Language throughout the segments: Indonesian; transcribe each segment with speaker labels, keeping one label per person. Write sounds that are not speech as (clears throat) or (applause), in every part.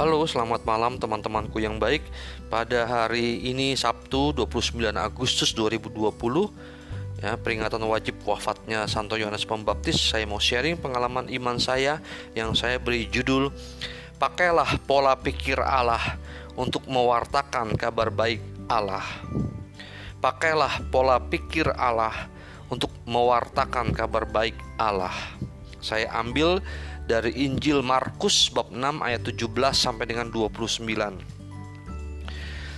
Speaker 1: Halo, selamat malam teman-temanku yang baik. Pada hari ini Sabtu 29 Agustus 2020 ya, peringatan wajib wafatnya Santo Yohanes Pembaptis, saya mau sharing pengalaman iman saya yang saya beri judul Pakailah pola pikir Allah untuk mewartakan kabar baik Allah. Pakailah pola pikir Allah untuk mewartakan kabar baik Allah. Saya ambil dari Injil Markus bab 6 ayat 17 sampai dengan 29.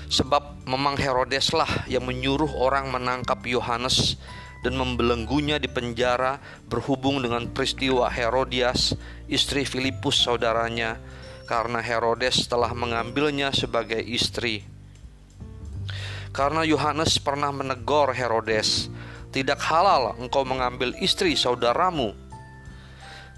Speaker 1: Sebab memang Herodeslah yang menyuruh orang menangkap Yohanes dan membelenggunya di penjara berhubung dengan peristiwa Herodias, istri Filipus saudaranya, karena Herodes telah mengambilnya sebagai istri. Karena Yohanes pernah menegur Herodes, "Tidak halal engkau mengambil istri saudaramu."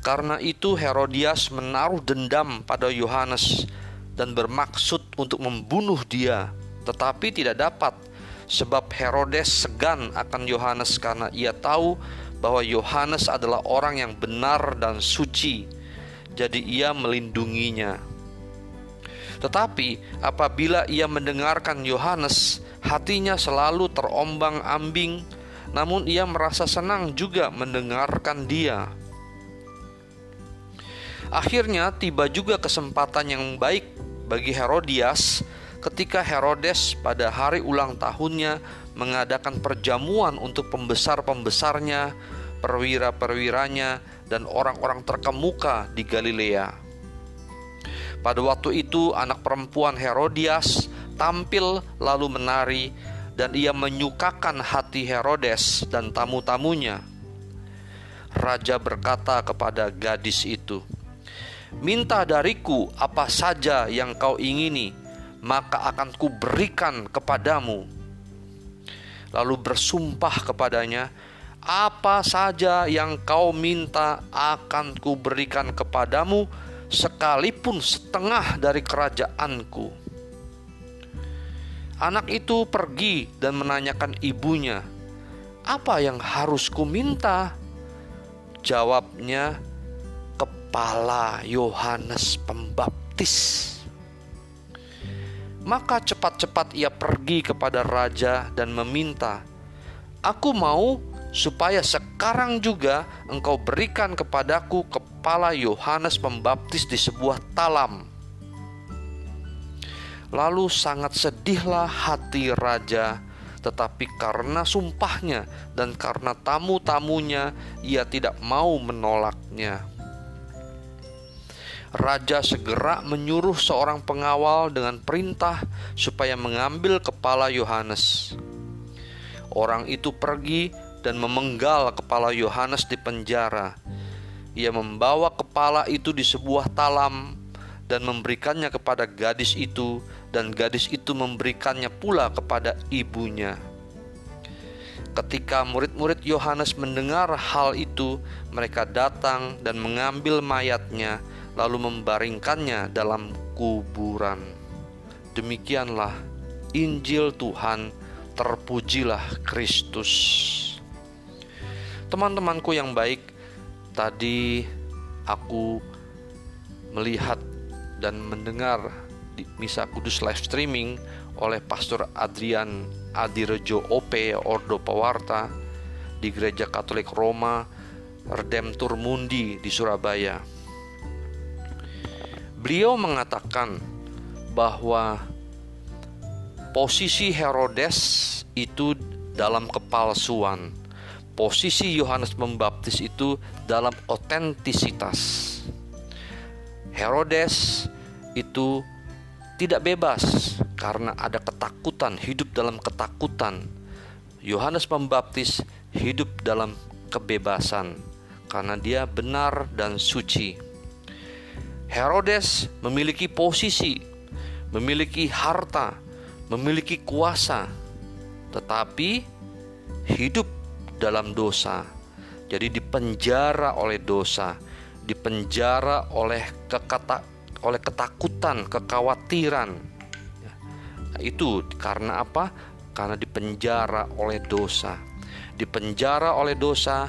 Speaker 1: Karena itu Herodias menaruh dendam pada Yohanes dan bermaksud untuk membunuh dia, tetapi tidak dapat sebab Herodes segan akan Yohanes karena ia tahu bahwa Yohanes adalah orang yang benar dan suci. Jadi ia melindunginya. Tetapi apabila ia mendengarkan Yohanes, hatinya selalu terombang-ambing, namun ia merasa senang juga mendengarkan dia. Akhirnya tiba juga kesempatan yang baik bagi Herodias ketika Herodes pada hari ulang tahunnya mengadakan perjamuan untuk pembesar-pembesarnya, perwira-perwiranya, dan orang-orang terkemuka di Galilea. Pada waktu itu, anak perempuan Herodias tampil lalu menari, dan ia menyukakan hati Herodes dan tamu-tamunya. Raja berkata kepada gadis itu, Minta dariku apa saja yang kau ingini, maka akan kuberikan kepadamu. Lalu bersumpah kepadanya, apa saja yang kau minta akan kuberikan kepadamu, sekalipun setengah dari kerajaanku. Anak itu pergi dan menanyakan ibunya, "Apa yang harus ku minta?" Jawabnya, kepala Yohanes Pembaptis. Maka cepat-cepat ia pergi kepada raja dan meminta, "Aku mau supaya sekarang juga engkau berikan kepadaku kepala Yohanes Pembaptis di sebuah talam." Lalu sangat sedihlah hati raja, tetapi karena sumpahnya dan karena tamu-tamunya, ia tidak mau menolaknya raja segera menyuruh seorang pengawal dengan perintah supaya mengambil kepala Yohanes. Orang itu pergi dan memenggal kepala Yohanes di penjara. Ia membawa kepala itu di sebuah talam dan memberikannya kepada gadis itu, dan gadis itu memberikannya pula kepada ibunya. Ketika murid-murid Yohanes mendengar hal itu, mereka datang dan mengambil mayatnya lalu membaringkannya dalam kuburan. Demikianlah Injil Tuhan, terpujilah Kristus. Teman-temanku yang baik, tadi aku melihat dan mendengar di Misa Kudus live streaming oleh Pastor Adrian Adirejo OP Ordo Pawarta di Gereja Katolik Roma Redemptor Mundi di Surabaya beliau mengatakan bahwa posisi Herodes itu dalam kepalsuan, posisi Yohanes Pembaptis itu dalam otentisitas. Herodes itu tidak bebas karena ada ketakutan, hidup dalam ketakutan. Yohanes Pembaptis hidup dalam kebebasan karena dia benar dan suci. Herodes memiliki posisi, memiliki harta, memiliki kuasa, tetapi hidup dalam dosa. Jadi dipenjara oleh dosa, dipenjara oleh kekata, oleh ketakutan, kekhawatiran. Nah, itu karena apa? Karena dipenjara oleh dosa. Dipenjara oleh dosa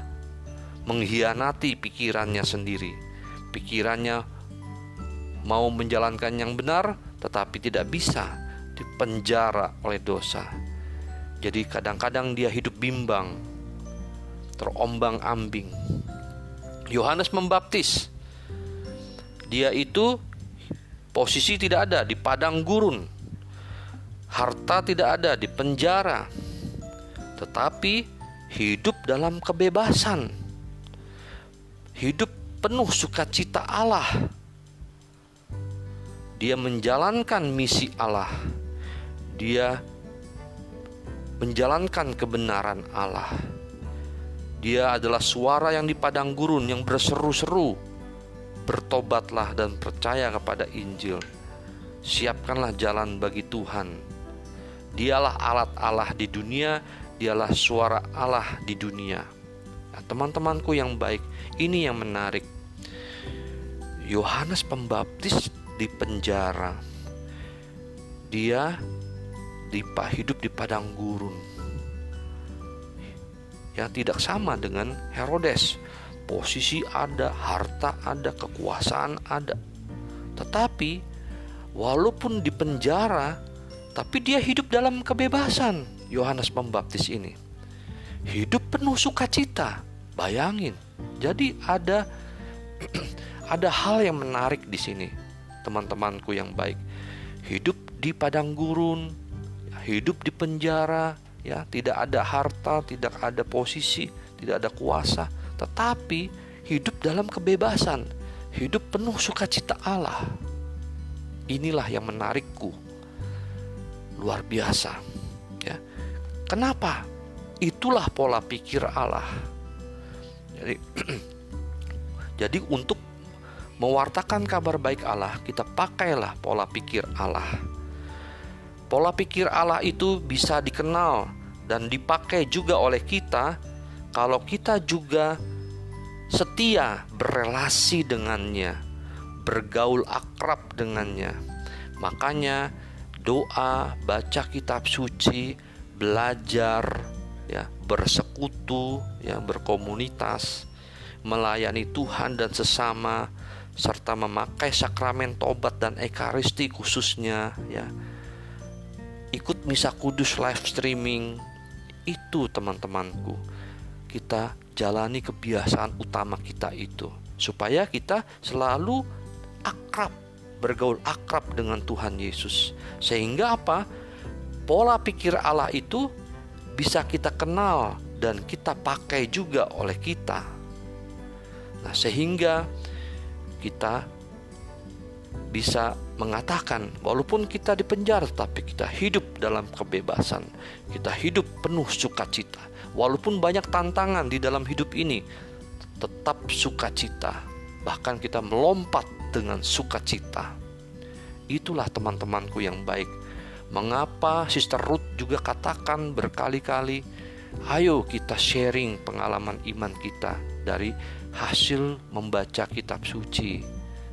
Speaker 1: mengkhianati pikirannya sendiri. Pikirannya mau menjalankan yang benar tetapi tidak bisa dipenjara oleh dosa. Jadi kadang-kadang dia hidup bimbang, terombang-ambing. Yohanes membaptis. Dia itu posisi tidak ada di padang gurun. Harta tidak ada di penjara. Tetapi hidup dalam kebebasan. Hidup penuh sukacita Allah dia menjalankan misi Allah. Dia menjalankan kebenaran Allah. Dia adalah suara yang di padang gurun yang berseru-seru. Bertobatlah dan percaya kepada Injil. Siapkanlah jalan bagi Tuhan. Dialah alat Allah di dunia, dialah suara Allah di dunia. Nah, teman-temanku yang baik, ini yang menarik. Yohanes Pembaptis di penjara. Dia dipa hidup di padang gurun. Ya tidak sama dengan Herodes. Posisi ada, harta ada, kekuasaan ada. Tetapi walaupun di penjara, tapi dia hidup dalam kebebasan. Yohanes Pembaptis ini hidup penuh sukacita. Bayangin. Jadi ada (clears throat) ada hal yang menarik di sini teman-temanku yang baik. Hidup di padang gurun, hidup di penjara, ya, tidak ada harta, tidak ada posisi, tidak ada kuasa, tetapi hidup dalam kebebasan, hidup penuh sukacita Allah. Inilah yang menarikku. Luar biasa. Ya. Kenapa? Itulah pola pikir Allah. Jadi (clears throat) jadi untuk mewartakan kabar baik Allah, kita pakailah pola pikir Allah. Pola pikir Allah itu bisa dikenal dan dipakai juga oleh kita kalau kita juga setia berelasi dengannya, bergaul akrab dengannya. Makanya doa, baca kitab suci, belajar, ya, bersekutu, ya, berkomunitas, melayani Tuhan dan sesama serta memakai sakramen tobat dan ekaristi khususnya ya. Ikut misa kudus live streaming itu teman-temanku. Kita jalani kebiasaan utama kita itu supaya kita selalu akrab bergaul akrab dengan Tuhan Yesus. Sehingga apa? Pola pikir Allah itu bisa kita kenal dan kita pakai juga oleh kita. Nah sehingga kita bisa mengatakan walaupun kita di penjara tapi kita hidup dalam kebebasan. Kita hidup penuh sukacita. Walaupun banyak tantangan di dalam hidup ini tetap sukacita. Bahkan kita melompat dengan sukacita. Itulah teman-temanku yang baik. Mengapa Sister Ruth juga katakan berkali-kali ayo kita sharing pengalaman iman kita dari hasil membaca kitab suci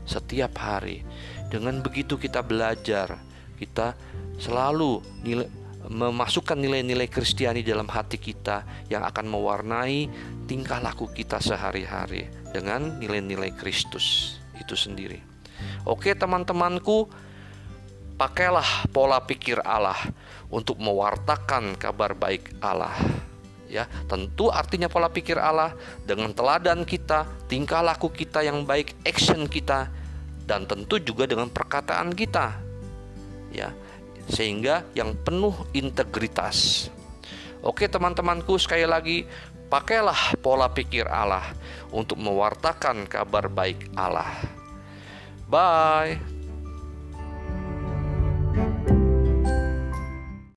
Speaker 1: setiap hari. Dengan begitu kita belajar, kita selalu nilai, memasukkan nilai-nilai Kristiani dalam hati kita yang akan mewarnai tingkah laku kita sehari-hari dengan nilai-nilai Kristus itu sendiri. Oke, teman-temanku, pakailah pola pikir Allah untuk mewartakan kabar baik Allah ya. Tentu artinya pola pikir Allah dengan teladan kita tingkah laku kita yang baik action kita dan tentu juga dengan perkataan kita ya. Sehingga yang penuh integritas. Oke teman-temanku sekali lagi pakailah pola pikir Allah untuk mewartakan kabar baik Allah. Bye